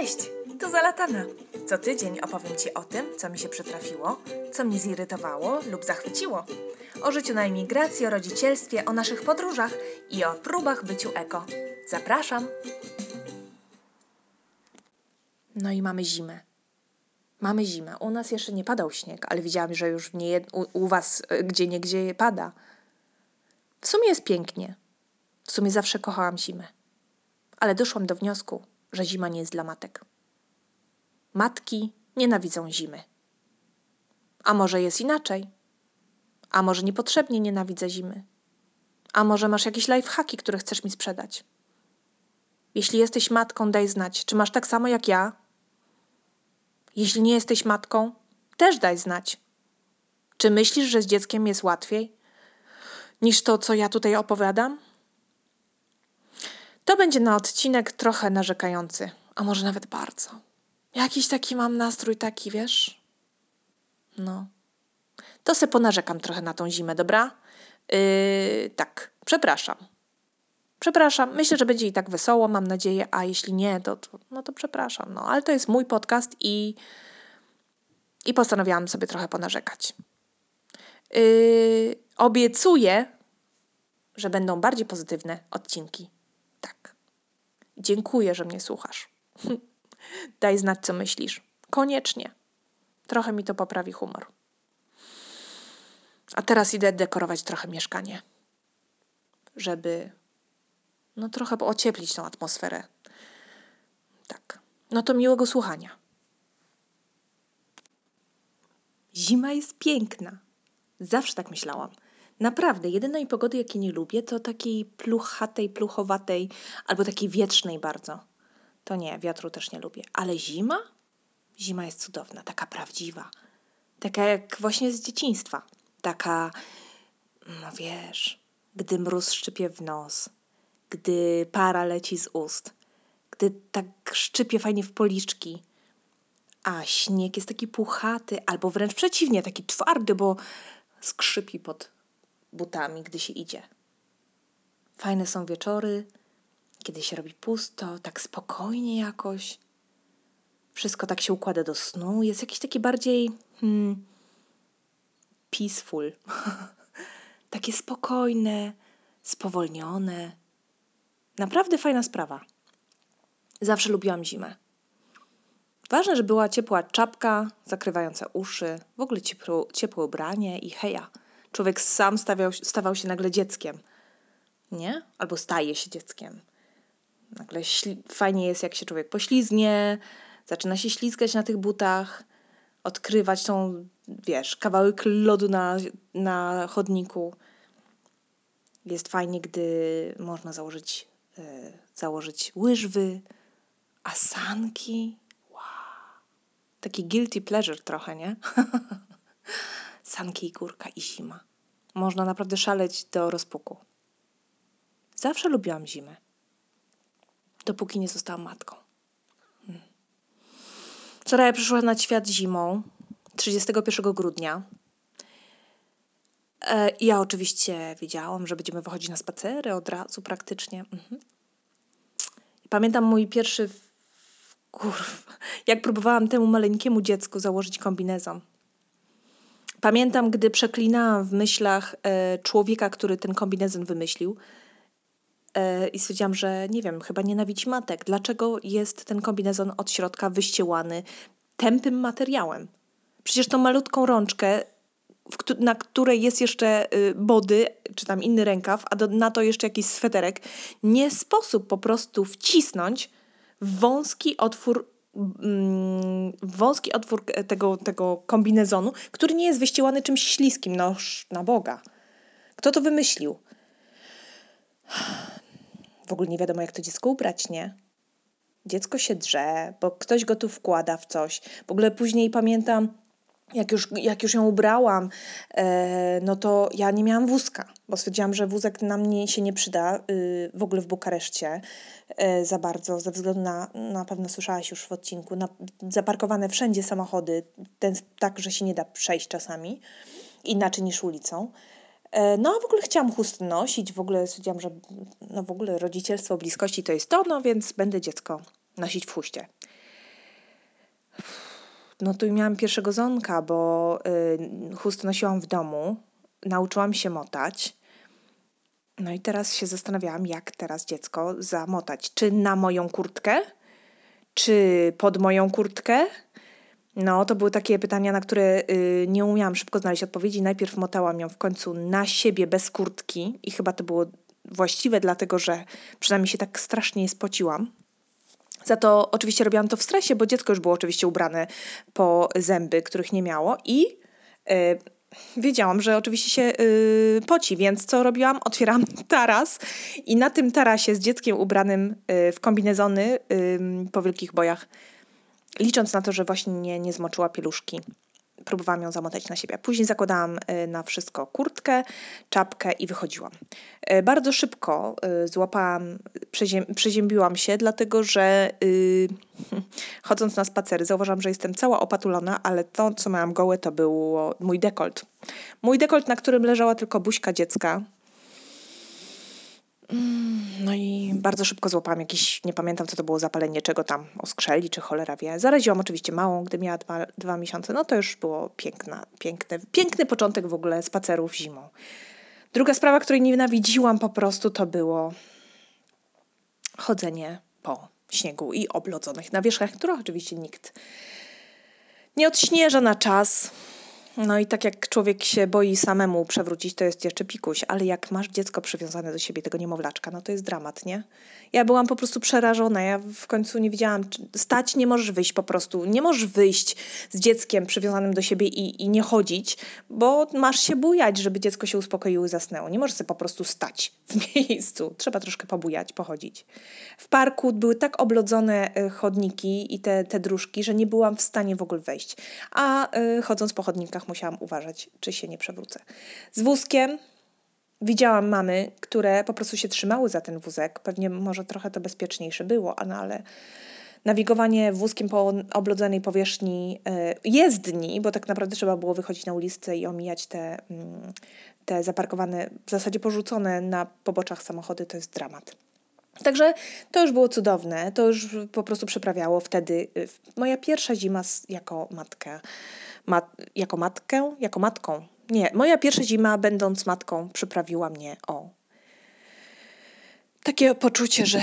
Cześć, tu Zalatana. Co tydzień opowiem Ci o tym, co mi się przytrafiło, co mnie zirytowało lub zachwyciło. O życiu na emigracji, o rodzicielstwie, o naszych podróżach i o próbach byciu eko. Zapraszam! No i mamy zimę. Mamy zimę. U nas jeszcze nie padał śnieg, ale widziałam, że już nie, u, u Was y, gdzie niegdzie pada. W sumie jest pięknie. W sumie zawsze kochałam zimę. Ale doszłam do wniosku, że zima nie jest dla matek. Matki nienawidzą zimy. A może jest inaczej? A może niepotrzebnie nienawidzę zimy? A może masz jakieś lifehacki, które chcesz mi sprzedać? Jeśli jesteś matką, daj znać, czy masz tak samo jak ja. Jeśli nie jesteś matką, też daj znać. Czy myślisz, że z dzieckiem jest łatwiej niż to, co ja tutaj opowiadam? To będzie na odcinek trochę narzekający, a może nawet bardzo. Jakiś taki mam nastrój taki, wiesz? No. To se ponarzekam trochę na tą zimę, dobra? Yy, tak, przepraszam. Przepraszam, myślę, że będzie i tak wesoło, mam nadzieję, a jeśli nie, to, to no to przepraszam. No, ale to jest mój podcast i, i postanowiłam sobie trochę ponarzekać. Yy, obiecuję, że będą bardziej pozytywne odcinki. Dziękuję, że mnie słuchasz. Daj znać, co myślisz. Koniecznie. Trochę mi to poprawi humor. A teraz idę dekorować trochę mieszkanie, żeby no trochę ocieplić tą atmosferę. Tak. No to miłego słuchania. Zima jest piękna. Zawsze tak myślałam. Naprawdę, jedynej pogody, jakiej nie lubię, to takiej pluchatej, pluchowatej albo takiej wietrznej bardzo. To nie, wiatru też nie lubię. Ale zima? Zima jest cudowna, taka prawdziwa. Taka jak właśnie z dzieciństwa. Taka, no wiesz, gdy mróz szczypie w nos, gdy para leci z ust, gdy tak szczypie fajnie w policzki, a śnieg jest taki puchaty, albo wręcz przeciwnie, taki twardy, bo skrzypi pod butami, gdy się idzie. Fajne są wieczory, kiedy się robi pusto, tak spokojnie jakoś. Wszystko tak się układa do snu. Jest jakiś taki bardziej hmm, peaceful. Takie spokojne, spowolnione. Naprawdę fajna sprawa. Zawsze lubiłam zimę. Ważne, że była ciepła czapka zakrywająca uszy, w ogóle ciepło, ciepłe ubranie i heja. Człowiek sam stawiał, stawał się nagle dzieckiem. Nie? Albo staje się dzieckiem. Nagle fajnie jest, jak się człowiek poślizgnie, zaczyna się ślizgać na tych butach, odkrywać tą, wiesz, kawałek lodu na, na chodniku. Jest fajnie, gdy można założyć, yy, założyć łyżwy, asanki. Wow. Taki guilty pleasure trochę, nie? Sanki i górka i zima. Można naprawdę szaleć do rozpuku. Zawsze lubiłam zimę dopóki nie zostałam matką. Hmm. Soraya przyszła na świat zimą 31 grudnia. E, ja oczywiście wiedziałam, że będziemy wychodzić na spacery od razu praktycznie. Mhm. Pamiętam mój pierwszy kurw, jak próbowałam temu maleńkiemu dziecku założyć kombinezon. Pamiętam, gdy przeklinałam w myślach e, człowieka, który ten kombinezon wymyślił, E, i stwierdziłam, że nie wiem, chyba nienawidzi matek. Dlaczego jest ten kombinezon od środka wyściełany tępym materiałem? Przecież tą malutką rączkę, na której jest jeszcze y, body, czy tam inny rękaw, a do, na to jeszcze jakiś sweterek, nie sposób po prostu wcisnąć w wąski otwór wąski otwór tego, tego kombinezonu, który nie jest wyściełany czymś śliskim, no na Boga. Kto to wymyślił? w ogóle nie wiadomo, jak to dziecko ubrać, nie? Dziecko się drze, bo ktoś go tu wkłada w coś. W ogóle później pamiętam, jak już, jak już ją ubrałam, e, no to ja nie miałam wózka, bo stwierdziłam, że wózek na mnie się nie przyda y, w ogóle w Bukareszcie e, za bardzo, ze względu na, na pewno słyszałaś już w odcinku, na, zaparkowane wszędzie samochody, ten, tak, że się nie da przejść czasami, inaczej niż ulicą. E, no a w ogóle chciałam chust nosić, w ogóle stwierdziłam, że no w ogóle rodzicielstwo bliskości to jest to, no więc będę dziecko nosić w chuście. No tu miałam pierwszego zonka, bo y, chust nosiłam w domu, nauczyłam się motać. No i teraz się zastanawiałam, jak teraz dziecko zamotać. Czy na moją kurtkę, czy pod moją kurtkę? No, to były takie pytania, na które y, nie umiałam szybko znaleźć odpowiedzi. Najpierw motałam ją w końcu na siebie bez kurtki i chyba to było właściwe, dlatego że przynajmniej się tak strasznie spociłam. Za to oczywiście robiłam to w stresie, bo dziecko już było oczywiście ubrane po zęby, których nie miało i yy, wiedziałam, że oczywiście się yy, poci, więc co robiłam? Otwieram taras i na tym tarasie z dzieckiem ubranym yy, w kombinezony po wielkich bojach, licząc na to, że właśnie nie, nie zmoczyła pieluszki, próbowałam ją zamotać na siebie. Później zakładałam y, na wszystko kurtkę, czapkę i wychodziłam. Y, bardzo szybko y, złapałam, przeziem, przeziębiłam się, dlatego że yy, chodząc na spacery zauważyłam, że jestem cała opatulona, ale to, co miałam gołe, to był mój dekolt. Mój dekolt, na którym leżała tylko buźka dziecka, no i bardzo szybko złapałam jakieś, nie pamiętam co to było, zapalenie czego tam, oskrzeli czy cholera wie. Zaraziłam oczywiście małą, gdy miała dwa, dwa miesiące. No to już było piękna, piękny, piękny początek w ogóle spacerów zimą. Druga sprawa, której nienawidziłam po prostu, to było chodzenie po śniegu i oblodzonych nawierzchniach, które oczywiście nikt nie odśnieża na czas. No i tak jak człowiek się boi samemu przewrócić, to jest jeszcze pikuś, ale jak masz dziecko przywiązane do siebie, tego niemowlaczka, no to jest dramat, nie? Ja byłam po prostu przerażona, ja w końcu nie wiedziałam, stać nie możesz wyjść po prostu, nie możesz wyjść z dzieckiem przywiązanym do siebie i, i nie chodzić, bo masz się bujać, żeby dziecko się uspokoiło i zasnęło. Nie możesz sobie po prostu stać w miejscu, trzeba troszkę pobujać, pochodzić. W parku były tak oblodzone e, chodniki i te, te dróżki, że nie byłam w stanie w ogóle wejść. A y, chodząc po chodnikach musiałam uważać, czy się nie przewrócę. Z wózkiem widziałam mamy, które po prostu się trzymały za ten wózek. Pewnie może trochę to bezpieczniejsze było, no ale nawigowanie wózkiem po oblodzonej powierzchni e, jezdni, bo tak naprawdę trzeba było wychodzić na ulicę i omijać te, mm, te zaparkowane, w zasadzie porzucone na poboczach samochody, to jest dramat. Także to już było cudowne, to już po prostu przeprawiało wtedy y, moja pierwsza zima jako matkę, mat, jako matkę, jako matką. Nie, moja pierwsza zima będąc matką przyprawiła mnie o takie poczucie, że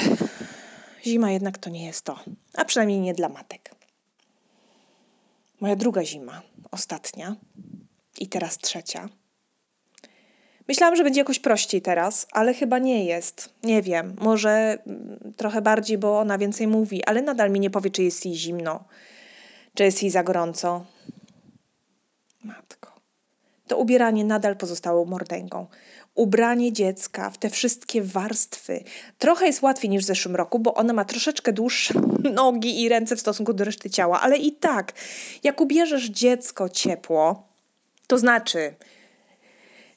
zima jednak to nie jest to, a przynajmniej nie dla matek. Moja druga zima, ostatnia i teraz trzecia Myślałam, że będzie jakoś prościej teraz, ale chyba nie jest. Nie wiem, może mm, trochę bardziej, bo ona więcej mówi, ale nadal mi nie powie, czy jest jej zimno, czy jest jej za gorąco. Matko. To ubieranie nadal pozostało mordęgą. Ubranie dziecka w te wszystkie warstwy. Trochę jest łatwiej niż w zeszłym roku, bo ona ma troszeczkę dłuższe nogi i ręce w stosunku do reszty ciała, ale i tak, jak ubierzesz dziecko ciepło, to znaczy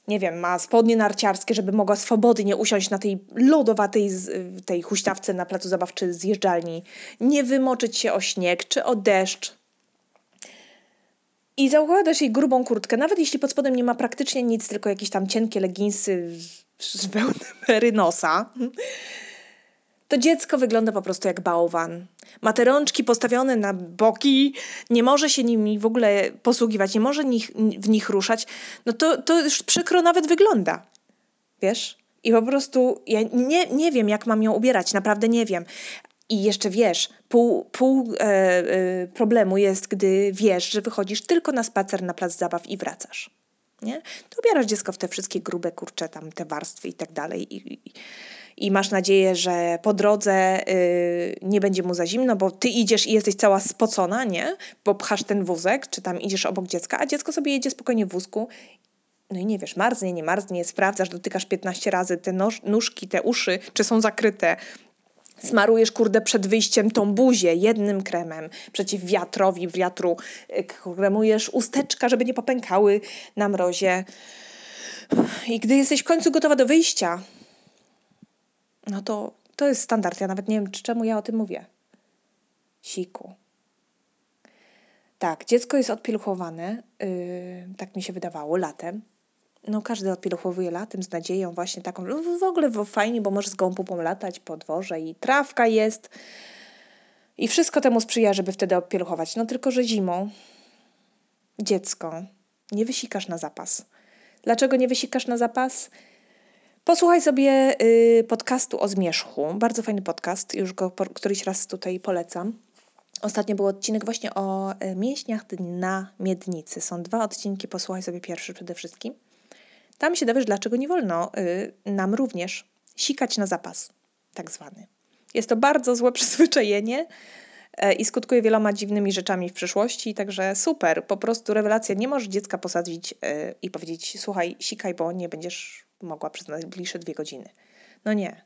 nie wiem, ma spodnie narciarskie, żeby mogła swobodnie usiąść na tej lodowatej tej huśtawce na placu zabaw czy zjeżdżalni, nie wymoczyć się o śnieg czy o deszcz. I zakładasz jej grubą kurtkę, nawet jeśli pod spodem nie ma praktycznie nic, tylko jakieś tam cienkie leginsy z wełny merynosa to dziecko wygląda po prostu jak bałwan. Ma te rączki postawione na boki, nie może się nimi w ogóle posługiwać, nie może nich, w nich ruszać. No to, to już przykro nawet wygląda. Wiesz? I po prostu ja nie, nie wiem, jak mam ją ubierać, naprawdę nie wiem. I jeszcze wiesz, pół, pół e, e, problemu jest, gdy wiesz, że wychodzisz tylko na spacer na plac zabaw i wracasz. Nie? To ubierasz dziecko w te wszystkie grube kurcze, tam te warstwy i tak dalej. I, i, masz nadzieję, że po drodze y, nie będzie mu za zimno, bo ty idziesz i jesteś cała spocona, nie? Bo pchasz ten wózek, czy tam idziesz obok dziecka, a dziecko sobie jedzie spokojnie w wózku no i nie wiesz, marznie, nie marznie, sprawdzasz, dotykasz 15 razy te noż, nóżki, te uszy, czy są zakryte. Smarujesz, kurde, przed wyjściem tą buzię jednym kremem przeciw wiatrowi, wiatru. Y, kremujesz usteczka, żeby nie popękały na mrozie. I gdy jesteś w końcu gotowa do wyjścia, no to to jest standard. Ja nawet nie wiem, czemu ja o tym mówię. Siku. Tak, dziecko jest odpieluchowane, yy, tak mi się wydawało, latem. No każdy odpieluchowuje latem z nadzieją właśnie taką, w ogóle fajnie, bo możesz z gąbą latać po dworze i trawka jest. I wszystko temu sprzyja, żeby wtedy opieluchować. No tylko, że zimą dziecko nie wysikasz na zapas. Dlaczego nie wysikasz na zapas? Posłuchaj sobie y, podcastu o zmierzchu. Bardzo fajny podcast, już go po, któryś raz tutaj polecam. Ostatnio był odcinek właśnie o y, mięśniach na miednicy. Są dwa odcinki, posłuchaj sobie pierwszy przede wszystkim. Tam się dowiesz, dlaczego nie wolno y, nam również sikać na zapas, tak zwany. Jest to bardzo złe przyzwyczajenie e, i skutkuje wieloma dziwnymi rzeczami w przyszłości, także super, po prostu rewelacja. Nie możesz dziecka posadzić e, i powiedzieć, słuchaj, sikaj, bo nie będziesz mogła przez najbliższe dwie godziny. No nie.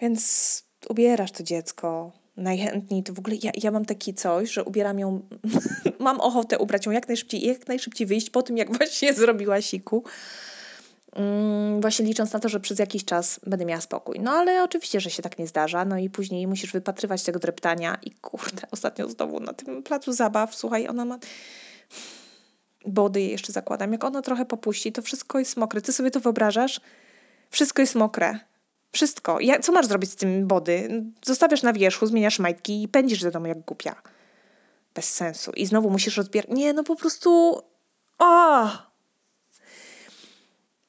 Więc ubierasz to dziecko, najchętniej to w ogóle ja, ja mam taki coś, że ubieram ją, mam ochotę ubrać ją jak najszybciej, jak najszybciej wyjść po tym, jak właśnie zrobiła siku. Mm, właśnie licząc na to, że przez jakiś czas będę miała spokój. No ale oczywiście, że się tak nie zdarza, no i później musisz wypatrywać tego dreptania i kurde, ostatnio znowu na tym placu zabaw, słuchaj, ona ma body jeszcze zakładam. Jak ona trochę popuści, to wszystko jest mokre. Ty sobie to wyobrażasz? Wszystko jest mokre. Wszystko. Ja, co masz zrobić z tym body? Zostawiasz na wierzchu, zmieniasz majtki i pędzisz do domu jak głupia. Bez sensu. I znowu musisz rozbierać. Nie, no po prostu... O!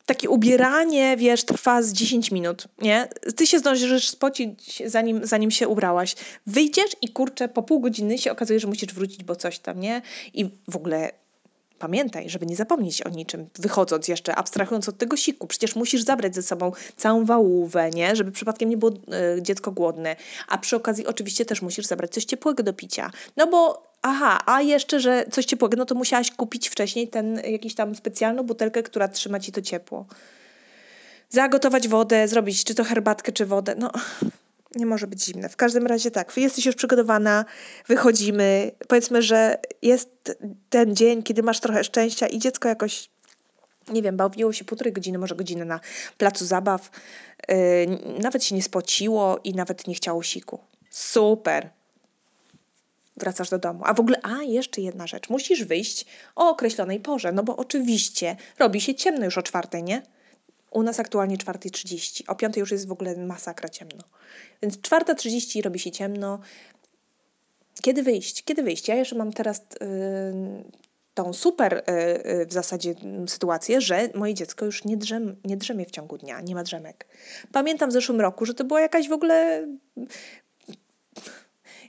takie ubieranie, wiesz, trwa z 10 minut, nie? Ty się zdążysz spocić, zanim, zanim się ubrałaś. Wyjdziesz i kurczę, po pół godziny się okazuje, że musisz wrócić, bo coś tam, nie? I w ogóle Pamiętaj, żeby nie zapomnieć o niczym, wychodząc jeszcze, abstrahując od tego siku. Przecież musisz zabrać ze sobą całą wałówę, nie? Żeby przypadkiem nie było y, dziecko głodne. A przy okazji oczywiście też musisz zabrać coś ciepłego do picia. No bo Aha, a jeszcze, że coś ciepłego, no to musiałaś kupić wcześniej ten jakiś tam specjalną butelkę, która trzyma ci to ciepło. Zagotować wodę, zrobić czy to herbatkę, czy wodę. No, nie może być zimne. W każdym razie tak, jesteś już przygotowana, wychodzimy. Powiedzmy, że jest ten dzień, kiedy masz trochę szczęścia i dziecko jakoś, nie wiem, bawiło się półtorej godziny, może godzinę na placu zabaw. Yy, nawet się nie spociło i nawet nie chciało siku. Super! Wracasz do domu. A w ogóle, a jeszcze jedna rzecz. Musisz wyjść o określonej porze, no bo oczywiście robi się ciemno już o czwartej, nie? U nas aktualnie 4.30. O 5 już jest w ogóle masakra ciemno. Więc 4.30 robi się ciemno. Kiedy wyjść? Kiedy wyjść? Ja jeszcze mam teraz yy, tą super yy, w zasadzie sytuację, że moje dziecko już nie, drzem, nie drzemie w ciągu dnia, nie ma drzemek. Pamiętam w zeszłym roku, że to była jakaś w ogóle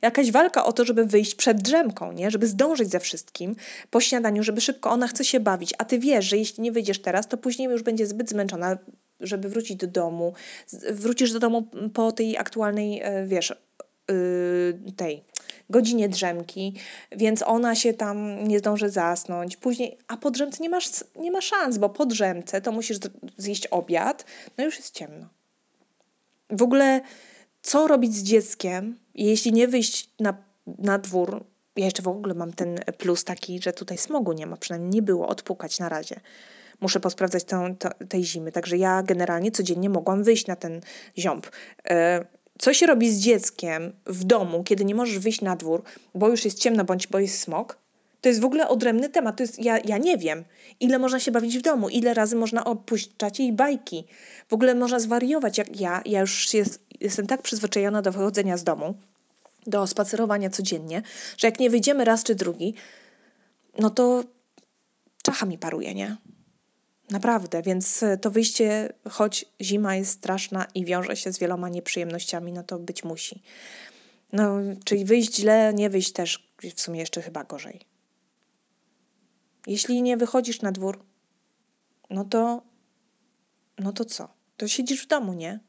jakaś walka o to, żeby wyjść przed drzemką, nie? żeby zdążyć ze wszystkim po śniadaniu, żeby szybko ona chce się bawić, a ty wiesz, że jeśli nie wyjdziesz teraz, to później już będzie zbyt zmęczona, żeby wrócić do domu. Wrócisz do domu po tej aktualnej, e, wiesz, yy, tej godzinie drzemki, więc ona się tam nie zdąży zasnąć. Później, a po drzemce nie masz, nie ma szans, bo po drzemce to musisz zjeść obiad, no już jest ciemno. W ogóle co robić z dzieckiem, jeśli nie wyjść na, na dwór. Ja jeszcze w ogóle mam ten plus taki, że tutaj smogu nie ma, przynajmniej nie było, odpukać na razie. Muszę posprawdzać tą, to, tej zimy, także ja generalnie codziennie mogłam wyjść na ten ziąb. E, co się robi z dzieckiem w domu, kiedy nie możesz wyjść na dwór, bo już jest ciemno bądź bo jest smog? To jest w ogóle odrębny temat. To jest, ja, ja nie wiem, ile można się bawić w domu, ile razy można opuszczać jej bajki. W ogóle można zwariować, jak ja. Ja już jest, jestem tak przyzwyczajona do wychodzenia z domu, do spacerowania codziennie, że jak nie wyjdziemy raz czy drugi, no to czacha mi paruje, nie? Naprawdę, więc to wyjście, choć zima jest straszna i wiąże się z wieloma nieprzyjemnościami, no to być musi. No, czyli wyjść źle, nie wyjść też w sumie jeszcze chyba gorzej. Jeśli nie wychodzisz na dwór, no to, no to co? To siedzisz w domu, nie?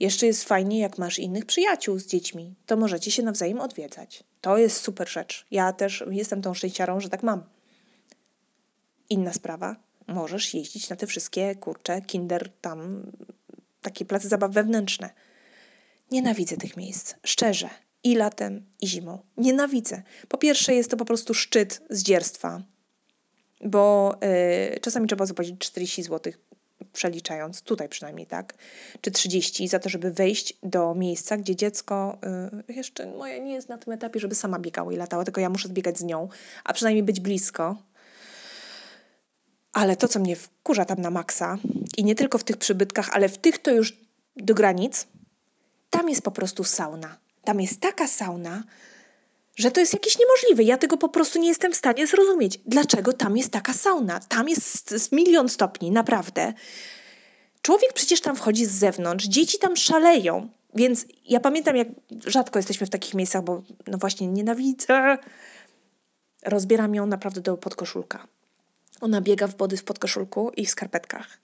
Jeszcze jest fajnie, jak masz innych przyjaciół z dziećmi, to możecie się nawzajem odwiedzać. To jest super rzecz. Ja też jestem tą szczęściarą, że tak mam. Inna sprawa, możesz jeździć na te wszystkie kurcze, kinder, tam takie place zabaw wewnętrzne. Nienawidzę tych miejsc, szczerze, i latem, i zimą. Nienawidzę. Po pierwsze, jest to po prostu szczyt zdzierstwa, bo y, czasami trzeba zapłacić 40 zł, przeliczając, tutaj przynajmniej tak, czy 30 za to, żeby wejść do miejsca, gdzie dziecko y, jeszcze moje nie jest na tym etapie, żeby sama biegała i latała, tylko ja muszę zbiegać z nią, a przynajmniej być blisko. Ale to, co mnie wkurza tam na maksa, i nie tylko w tych przybytkach, ale w tych to już do granic, tam jest po prostu sauna. tam jest taka sauna, że to jest jakieś niemożliwe. Ja tego po prostu nie jestem w stanie zrozumieć. Dlaczego tam jest taka sauna? Tam jest milion stopni, naprawdę. Człowiek przecież tam wchodzi z zewnątrz, dzieci tam szaleją. Więc ja pamiętam, jak rzadko jesteśmy w takich miejscach, bo no właśnie nienawidzę. Rozbieram ją naprawdę do podkoszulka. Ona biega w body w podkoszulku i w skarpetkach.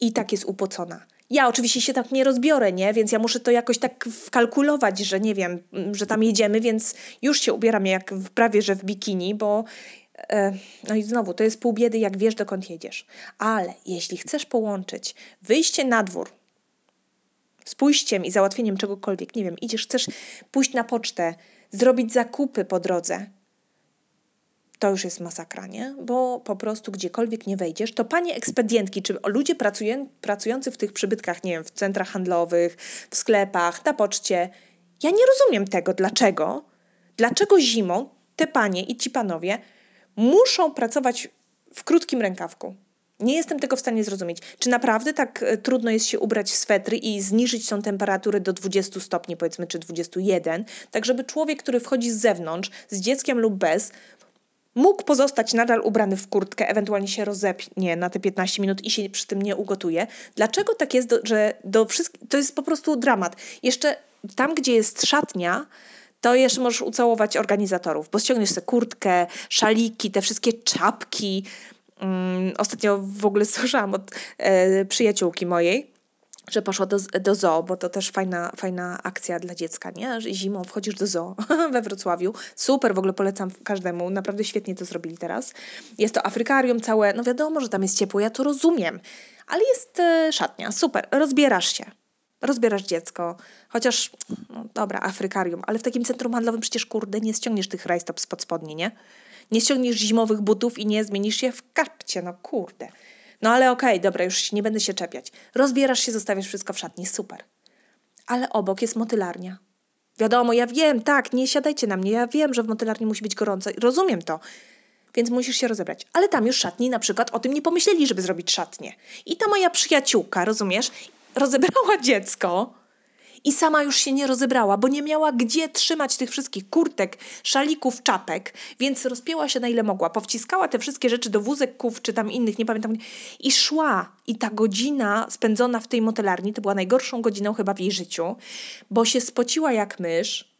I tak jest upocona. Ja oczywiście się tak nie rozbiorę, nie? Więc ja muszę to jakoś tak wkalkulować, że nie wiem, że tam jedziemy, więc już się ubieram jak w, prawie, że w bikini, bo e, no i znowu, to jest pół biedy, jak wiesz, dokąd jedziesz. Ale jeśli chcesz połączyć wyjście na dwór z pójściem i załatwieniem czegokolwiek, nie wiem, idziesz, chcesz pójść na pocztę, zrobić zakupy po drodze, to już jest masakra, nie? Bo po prostu gdziekolwiek nie wejdziesz, to panie ekspedientki, czy ludzie pracują, pracujący w tych przybytkach, nie wiem, w centrach handlowych, w sklepach, na poczcie, ja nie rozumiem tego, dlaczego, dlaczego zimą te panie i ci panowie muszą pracować w krótkim rękawku. Nie jestem tego w stanie zrozumieć. Czy naprawdę tak e, trudno jest się ubrać w swetry i zniżyć tą temperaturę do 20 stopni, powiedzmy, czy 21, tak żeby człowiek, który wchodzi z zewnątrz, z dzieckiem lub bez, mógł pozostać nadal ubrany w kurtkę, ewentualnie się rozepnie na te 15 minut i się przy tym nie ugotuje. Dlaczego tak jest, że do wszystkich, to jest po prostu dramat. Jeszcze tam, gdzie jest szatnia, to jeszcze możesz ucałować organizatorów, bo ściągniesz sobie kurtkę, szaliki, te wszystkie czapki. Um, ostatnio w ogóle słyszałam od e, przyjaciółki mojej, że poszła do, do zoo, bo to też fajna, fajna akcja dla dziecka, nie? Zimą wchodzisz do zoo we Wrocławiu. Super, w ogóle polecam każdemu. Naprawdę świetnie to zrobili teraz. Jest to afrykarium całe. No wiadomo, że tam jest ciepło, ja to rozumiem. Ale jest e, szatnia. Super, rozbierasz się. Rozbierasz dziecko, chociaż, no dobra, afrykarium, ale w takim centrum handlowym przecież, kurde, nie ściągniesz tych rajstop spod spodni, nie? Nie ściągniesz zimowych butów i nie zmienisz je w kapcie, no kurde. No ale okej, okay, dobra, już nie będę się czepiać. Rozbierasz się, zostawiasz wszystko w szatni, super. Ale obok jest motylarnia. Wiadomo, ja wiem, tak, nie siadajcie na mnie, ja wiem, że w motylarni musi być gorąco, rozumiem to. Więc musisz się rozebrać. Ale tam już szatni na przykład o tym nie pomyśleli, żeby zrobić szatnię. I ta moja przyjaciółka, rozumiesz, rozebrała dziecko i sama już się nie rozebrała, bo nie miała gdzie trzymać tych wszystkich kurtek, szalików, czapek, więc rozpięła się na ile mogła. Powciskała te wszystkie rzeczy do wózeków czy tam innych, nie pamiętam, i szła. I ta godzina spędzona w tej motelarni to była najgorszą godziną chyba w jej życiu, bo się spociła jak mysz.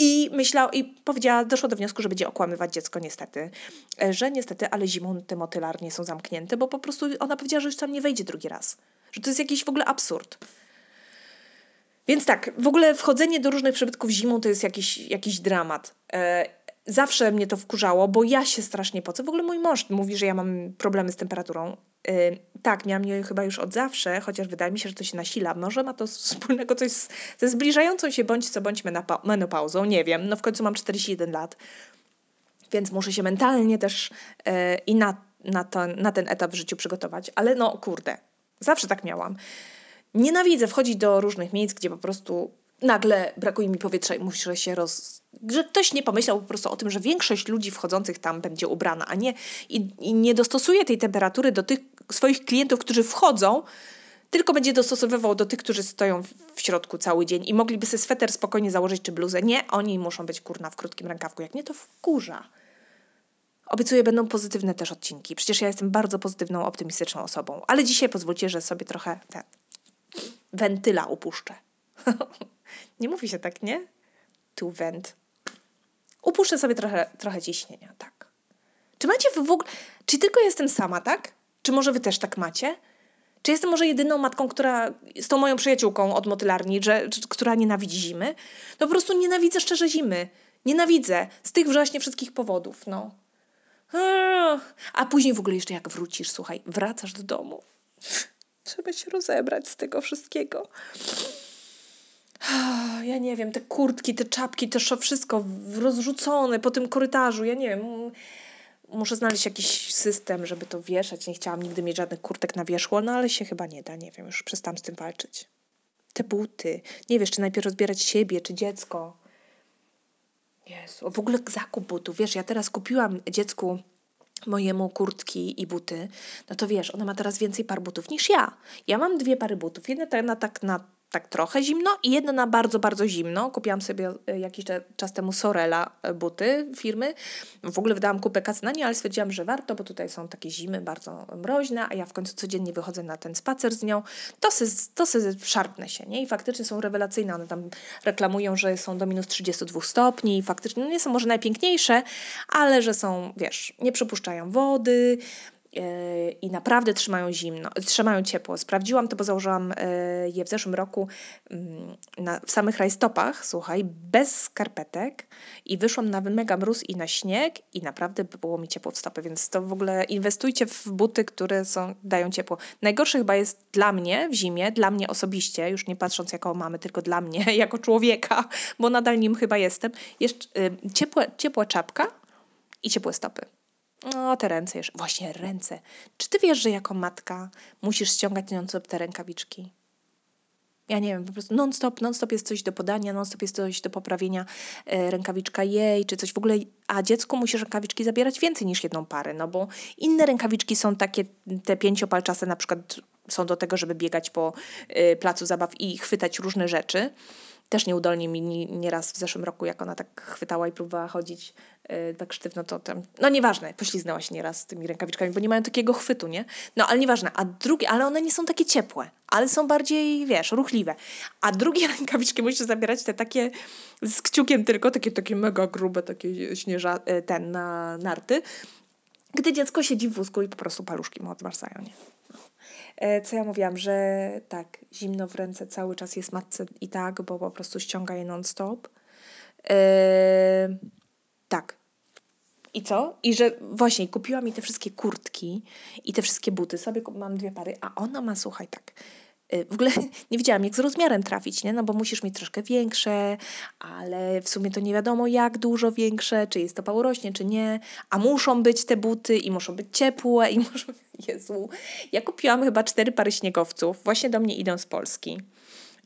I myślała, i powiedziała, doszła do wniosku, że będzie okłamywać dziecko niestety, że niestety, ale zimą te motelarnie są zamknięte, bo po prostu ona powiedziała, że już tam nie wejdzie drugi raz. Że to jest jakiś w ogóle absurd. Więc tak, w ogóle wchodzenie do różnych przybytków zimą to jest jakiś, jakiś dramat. E, zawsze mnie to wkurzało, bo ja się strasznie pocę. W ogóle mój mąż mówi, że ja mam problemy z temperaturą. E, tak, miałam je chyba już od zawsze, chociaż wydaje mi się, że to się nasila. Może ma to wspólnego coś z, ze zbliżającą się bądź co bądź menopauzą, nie wiem. No w końcu mam 41 lat, więc muszę się mentalnie też e, i na, na, to, na ten etap w życiu przygotować. Ale no kurde, zawsze tak miałam. Nienawidzę wchodzić do różnych miejsc, gdzie po prostu nagle brakuje mi powietrza i muszę się roz... Że ktoś nie pomyślał po prostu o tym, że większość ludzi wchodzących tam będzie ubrana, a nie i, i nie dostosuje tej temperatury do tych swoich klientów, którzy wchodzą, tylko będzie dostosowywał do tych, którzy stoją w środku cały dzień i mogliby sobie sweter spokojnie założyć czy bluzę. Nie, oni muszą być kurna w krótkim rękawku. Jak nie, to wkurza. Obiecuję, będą pozytywne też odcinki. Przecież ja jestem bardzo pozytywną, optymistyczną osobą. Ale dzisiaj pozwólcie, że sobie trochę ten, wentyla upuszczę. nie mówi się tak, nie? Tu went. Upuszczę sobie trochę, trochę ciśnienia, tak. Czy macie w ogóle... Czy tylko jestem sama, tak? Czy może wy też tak macie? Czy jestem może jedyną matką, która z tą moją przyjaciółką od motylarni, że, która nienawidzi zimy? No po prostu nienawidzę szczerze zimy. Nienawidzę. Z tych właśnie wszystkich powodów, no. A później w ogóle jeszcze jak wrócisz, słuchaj, wracasz do domu. Trzeba się rozebrać z tego wszystkiego. Ja nie wiem, te kurtki, te czapki, to wszystko rozrzucone po tym korytarzu. Ja nie wiem. Muszę znaleźć jakiś system, żeby to wieszać. Nie chciałam nigdy mieć żadnych kurtek na wierzchu, no ale się chyba nie da. Nie wiem, już przestałam z tym walczyć. Te buty. Nie wiesz, czy najpierw rozbierać siebie, czy dziecko. Jezu, w ogóle zakup butów. Wiesz, ja teraz kupiłam dziecku mojemu kurtki i buty, no to wiesz, ona ma teraz więcej par butów niż ja. Ja mam dwie pary butów. Jedna na tak na tak trochę zimno i jedno na bardzo, bardzo zimno. Kupiłam sobie e, jakiś czas temu Sorella e, buty firmy. W ogóle wydałam kupę kasy na nie, ale stwierdziłam, że warto, bo tutaj są takie zimy bardzo mroźne, a ja w końcu codziennie wychodzę na ten spacer z nią. To se, to se szarpnę się, nie? I faktycznie są rewelacyjne. One tam reklamują, że są do minus 32 stopni i faktycznie no nie są może najpiękniejsze, ale że są, wiesz, nie przypuszczają wody, i naprawdę trzymają zimno, trzymają ciepło. Sprawdziłam to, bo założyłam e, je w zeszłym roku mm, na, w samych rajstopach, słuchaj, bez skarpetek i wyszłam na mega mróz i na śnieg i naprawdę było mi ciepło w stopy, więc to w ogóle inwestujcie w buty, które są, dają ciepło. Najgorsze chyba jest dla mnie w zimie, dla mnie osobiście, już nie patrząc jako mamy, tylko dla mnie, jako człowieka, bo nadal nim chyba jestem, jeszcze y, ciepła, ciepła czapka i ciepłe stopy. No, te ręce jeszcze. Właśnie ręce. Czy ty wiesz, że jako matka musisz ściągać non-stop te rękawiczki? Ja nie wiem, po prostu non-stop, non-stop jest coś do podania, non-stop jest coś do poprawienia, e, rękawiczka jej, czy coś w ogóle, a dziecku musisz rękawiczki zabierać więcej niż jedną parę, no bo inne rękawiczki są takie, te pięciopalczaste na przykład są do tego, żeby biegać po y, placu zabaw i chwytać różne rzeczy, też nieudolnie mi nieraz w zeszłym roku, jak ona tak chwytała i próbowała chodzić yy, tak sztywno, to tam, no nieważne, pośliznęła się nieraz tymi rękawiczkami, bo nie mają takiego chwytu, nie? No ale nieważne, a drugie, ale one nie są takie ciepłe, ale są bardziej, wiesz, ruchliwe. A drugie rękawiczki musisz zabierać te takie z kciukiem tylko, takie, takie mega grube, takie śnieża, y, ten, na narty, gdy dziecko siedzi w wózku i po prostu paluszki mu odmarzają, nie? E, co ja mówiłam, że tak, zimno w ręce cały czas jest matce i tak, bo po prostu ściąga je non-stop. Yy, tak. I co? I że właśnie kupiła mi te wszystkie kurtki i te wszystkie buty. Sobie mam dwie pary, a ona ma, słuchaj, tak w ogóle nie wiedziałam, jak z rozmiarem trafić, nie? No bo musisz mieć troszkę większe, ale w sumie to nie wiadomo, jak dużo większe, czy jest to pałorośnie, czy nie. A muszą być te buty i muszą być ciepłe i muszą... Jezu. Ja kupiłam chyba cztery pary śniegowców. Właśnie do mnie idą z Polski.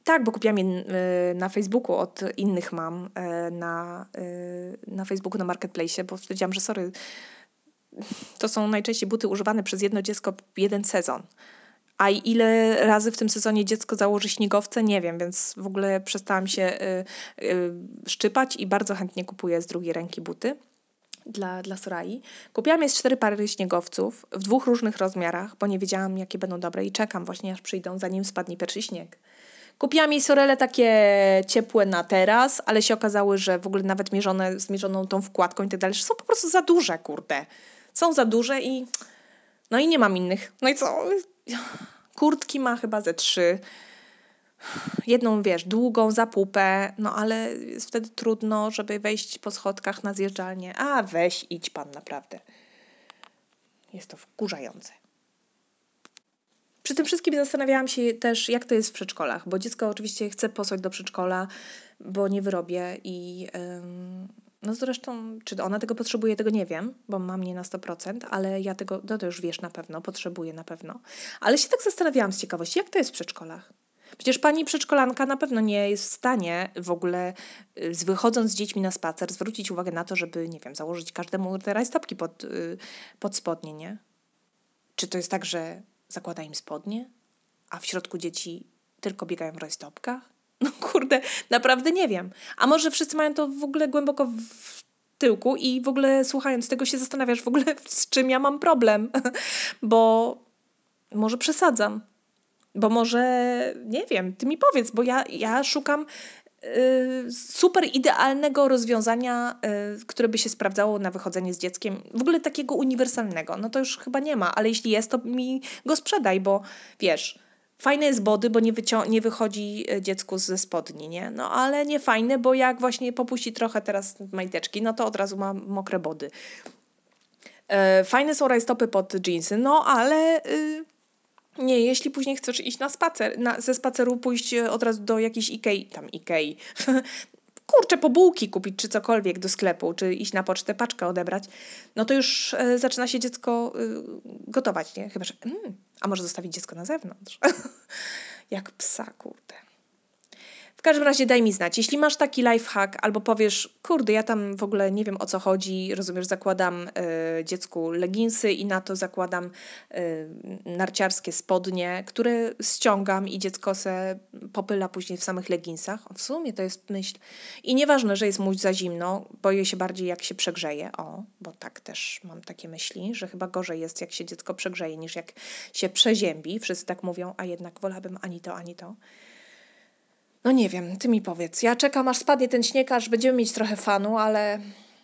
Tak, bo kupiłam je y, na Facebooku od innych mam, y, na, na Facebooku, na Marketplace, bo stwierdziłam, że sorry, to są najczęściej buty używane przez jedno dziecko jeden sezon. A ile razy w tym sezonie dziecko założy śniegowce, nie wiem, więc w ogóle przestałam się y, y, szczypać i bardzo chętnie kupuję z drugiej ręki buty dla, dla Sorai. Kupiłam jest cztery pary śniegowców w dwóch różnych rozmiarach, bo nie wiedziałam, jakie będą dobre i czekam właśnie, aż przyjdą, zanim spadnie pierwszy śnieg. Kupiłam jej sorele takie ciepłe na teraz, ale się okazały, że w ogóle nawet mierzone, zmierzoną tą wkładką i tak dalej, że są po prostu za duże, kurde. Są za duże i no i nie mam innych. No i co? Kurtki ma chyba ze trzy. Jedną, wiesz, długą za pupę, no ale jest wtedy trudno, żeby wejść po schodkach na zjeżdżalnię. A weź, idź pan, naprawdę. Jest to wkurzające. Przy tym wszystkim zastanawiałam się też, jak to jest w przedszkolach, bo dziecko oczywiście chce posłać do przedszkola, bo nie wyrobię i no zresztą, czy ona tego potrzebuje, tego nie wiem, bo mam nie na 100%, ale ja tego, no to już wiesz na pewno, potrzebuję na pewno. Ale się tak zastanawiałam z ciekawości, jak to jest w przedszkolach? Przecież pani przedszkolanka na pewno nie jest w stanie w ogóle, y, wychodząc z dziećmi na spacer, zwrócić uwagę na to, żeby, nie wiem, założyć każdemu te rajstopki pod, y, pod spodnie, nie? Czy to jest tak, że zakłada im spodnie, a w środku dzieci tylko biegają w rajstopkach? No kurde, naprawdę nie wiem. A może wszyscy mają to w ogóle głęboko w tyłku i w ogóle słuchając tego się zastanawiasz w ogóle z czym ja mam problem, bo może przesadzam. Bo może, nie wiem, ty mi powiedz, bo ja, ja szukam y, super idealnego rozwiązania, y, które by się sprawdzało na wychodzenie z dzieckiem, w ogóle takiego uniwersalnego. No to już chyba nie ma, ale jeśli jest, to mi go sprzedaj, bo wiesz, Fajne jest body, bo nie, nie wychodzi e, dziecku ze spodni, nie? No ale nie fajne, bo jak właśnie popuści trochę teraz majteczki, no to od razu ma mokre body. E, fajne są rajstopy pod jeansy, no ale y, nie, jeśli później chcesz iść na spacer, na, ze spaceru pójść e, od razu do jakiejś Ikei, tam Ikei, kurczę, po bułki kupić, czy cokolwiek do sklepu, czy iść na pocztę, paczkę odebrać, no to już e, zaczyna się dziecko y, gotować, nie? Chyba, że mm, a może zostawić dziecko na zewnątrz? Jak psa, kurde. W każdym razie daj mi znać. Jeśli masz taki lifehack albo powiesz, kurde, ja tam w ogóle nie wiem o co chodzi, rozumiesz, zakładam y, dziecku leginsy i na to zakładam y, narciarskie spodnie, które ściągam i dziecko se popyla później w samych leginsach. W sumie to jest myśl. I nieważne, że jest mu za zimno, boję się bardziej jak się przegrzeje. O, bo tak też mam takie myśli, że chyba gorzej jest jak się dziecko przegrzeje niż jak się przeziębi. Wszyscy tak mówią, a jednak wolałabym ani to, ani to. No nie wiem, ty mi powiedz. Ja czekam, aż spadnie ten śnieg, aż będziemy mieć trochę fanu, ale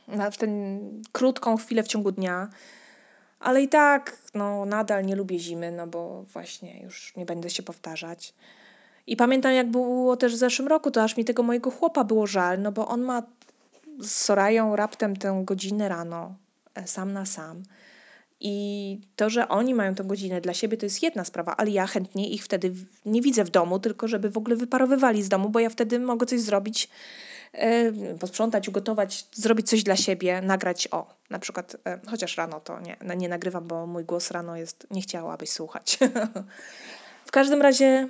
na, tę krótką chwilę w ciągu dnia. Ale i tak, no nadal nie lubię zimy, no bo właśnie już nie będę się powtarzać. I pamiętam, jak było też w zeszłym roku, to aż mi tego mojego chłopa było żal, no bo on ma z Sorają raptem tę godzinę rano, e, sam na sam. I to, że oni mają tę godzinę dla siebie, to jest jedna sprawa, ale ja chętnie ich wtedy nie widzę w domu, tylko żeby w ogóle wyparowywali z domu, bo ja wtedy mogę coś zrobić, yy, posprzątać, ugotować, zrobić coś dla siebie, nagrać o, na przykład, yy, chociaż rano to nie, nie nagrywam, bo mój głos rano jest, nie chciałabyś słuchać. w każdym razie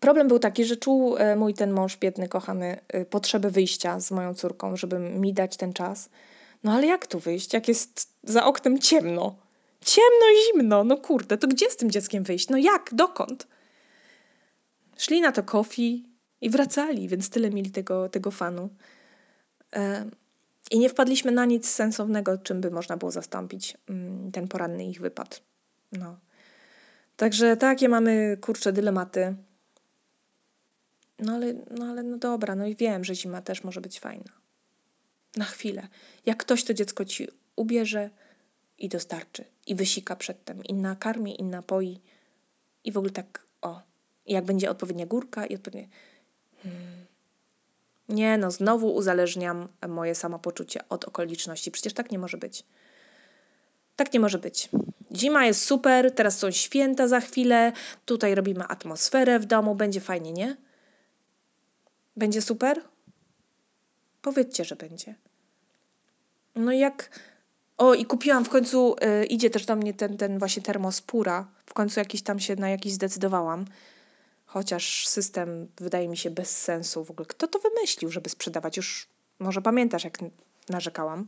problem był taki, że czuł yy, mój ten mąż biedny, kochany, potrzebę wyjścia z moją córką, żeby mi dać ten czas. No ale jak tu wyjść, jak jest za oknem ciemno? Ciemno i zimno, no kurde, to gdzie z tym dzieckiem wyjść? No jak, dokąd? Szli na to kofi i wracali, więc tyle mieli tego, tego fanu. I nie wpadliśmy na nic sensownego, czym by można było zastąpić mm, ten poranny ich wypad. No. Także takie mamy, kurcze, dylematy. No ale, no ale no dobra, no i wiem, że zima też może być fajna na chwilę. Jak ktoś to dziecko ci ubierze i dostarczy, i wysika przedtem. Inna karmi, inna poi. I w ogóle tak, o. Jak będzie odpowiednia górka i odpowiednie... Hmm. Nie, no znowu uzależniam moje samopoczucie od okoliczności. Przecież tak nie może być. Tak nie może być. Zima jest super, teraz są święta za chwilę, tutaj robimy atmosferę w domu, będzie fajnie, nie? Będzie super? Powiedzcie, że będzie. No jak... O, i kupiłam w końcu, y, idzie też do mnie ten, ten właśnie termospura. W końcu jakiś tam się na jakiś zdecydowałam. Chociaż system wydaje mi się bez sensu w ogóle. Kto to wymyślił, żeby sprzedawać? Już może pamiętasz, jak narzekałam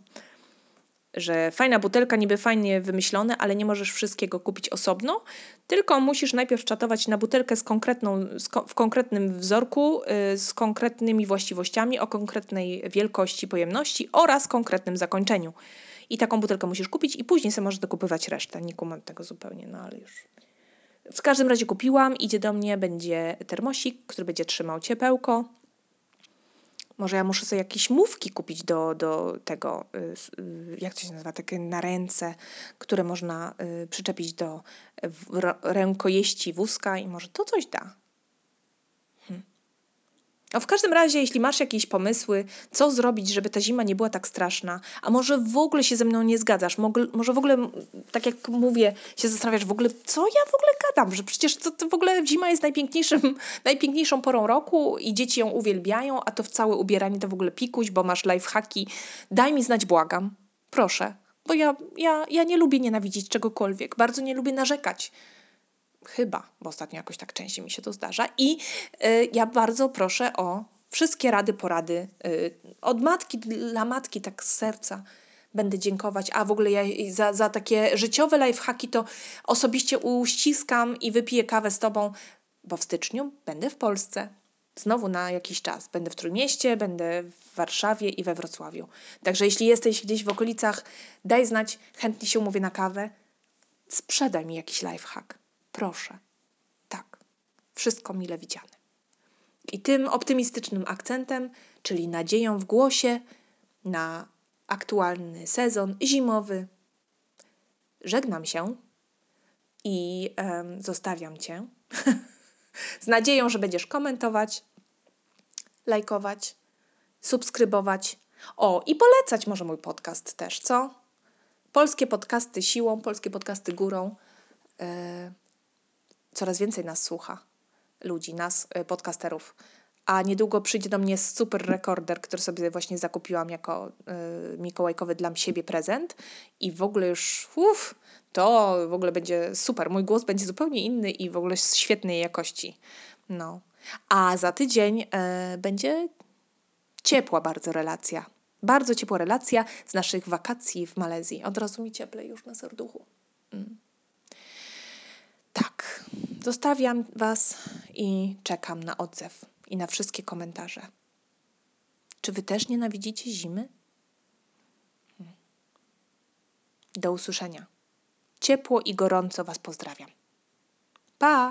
że fajna butelka, niby fajnie wymyślone, ale nie możesz wszystkiego kupić osobno, tylko musisz najpierw czatować na butelkę z konkretną, z ko w konkretnym wzorku, yy, z konkretnymi właściwościami, o konkretnej wielkości, pojemności oraz konkretnym zakończeniu. I taką butelkę musisz kupić i później sobie możesz dokupywać resztę. Nie kumam tego zupełnie, no ale już. W każdym razie kupiłam, idzie do mnie, będzie termosik, który będzie trzymał ciepełko, może ja muszę sobie jakieś mówki kupić do, do tego, y, y, jak to się nazywa, takie na ręce, które można y, przyczepić do rękojeści wózka i może to coś da. No w każdym razie, jeśli masz jakieś pomysły, co zrobić, żeby ta zima nie była tak straszna, a może w ogóle się ze mną nie zgadzasz, może w ogóle, tak jak mówię, się zastanawiasz w ogóle, co ja w ogóle gadam, że przecież to, to w ogóle zima jest najpiękniejszym, najpiękniejszą porą roku i dzieci ją uwielbiają, a to w całe ubieranie to w ogóle pikuś, bo masz lifehacki. Daj mi znać, błagam. Proszę. Bo ja, ja, ja nie lubię nienawidzić czegokolwiek, bardzo nie lubię narzekać. Chyba, bo ostatnio jakoś tak częściej mi się to zdarza. I y, ja bardzo proszę o wszystkie rady, porady y, od matki dla matki, tak z serca będę dziękować. A w ogóle ja za, za takie życiowe lifehacki to osobiście uściskam i wypiję kawę z Tobą, bo w styczniu będę w Polsce. Znowu na jakiś czas. Będę w Trójmieście, będę w Warszawie i we Wrocławiu. Także jeśli jesteś gdzieś w okolicach, daj znać, chętnie się umówię na kawę. Sprzedaj mi jakiś lifehack. Proszę. Tak. Wszystko mile widziane. I tym optymistycznym akcentem, czyli nadzieją w głosie na aktualny sezon zimowy, żegnam się i zostawiam Cię z nadzieją, że będziesz komentować, lajkować, subskrybować. O, i polecać może mój podcast też, co? Polskie podcasty siłą, polskie podcasty górą. Yy, coraz więcej nas słucha, ludzi, nas, y, podcasterów. A niedługo przyjdzie do mnie super rekorder, który sobie właśnie zakupiłam jako y, mikołajkowy dla siebie prezent. I w ogóle już, uff, to w ogóle będzie super. Mój głos będzie zupełnie inny i w ogóle świetnej jakości. No. A za tydzień e, będzie ciepła bardzo relacja. Bardzo ciepła relacja z naszych wakacji w Malezji. Od razu mi cieplej już na serduchu. Mm. Tak, zostawiam Was i czekam na odzew i na wszystkie komentarze. Czy Wy też nienawidzicie zimy? Hmm. Do usłyszenia. Ciepło i gorąco Was pozdrawiam. Pa!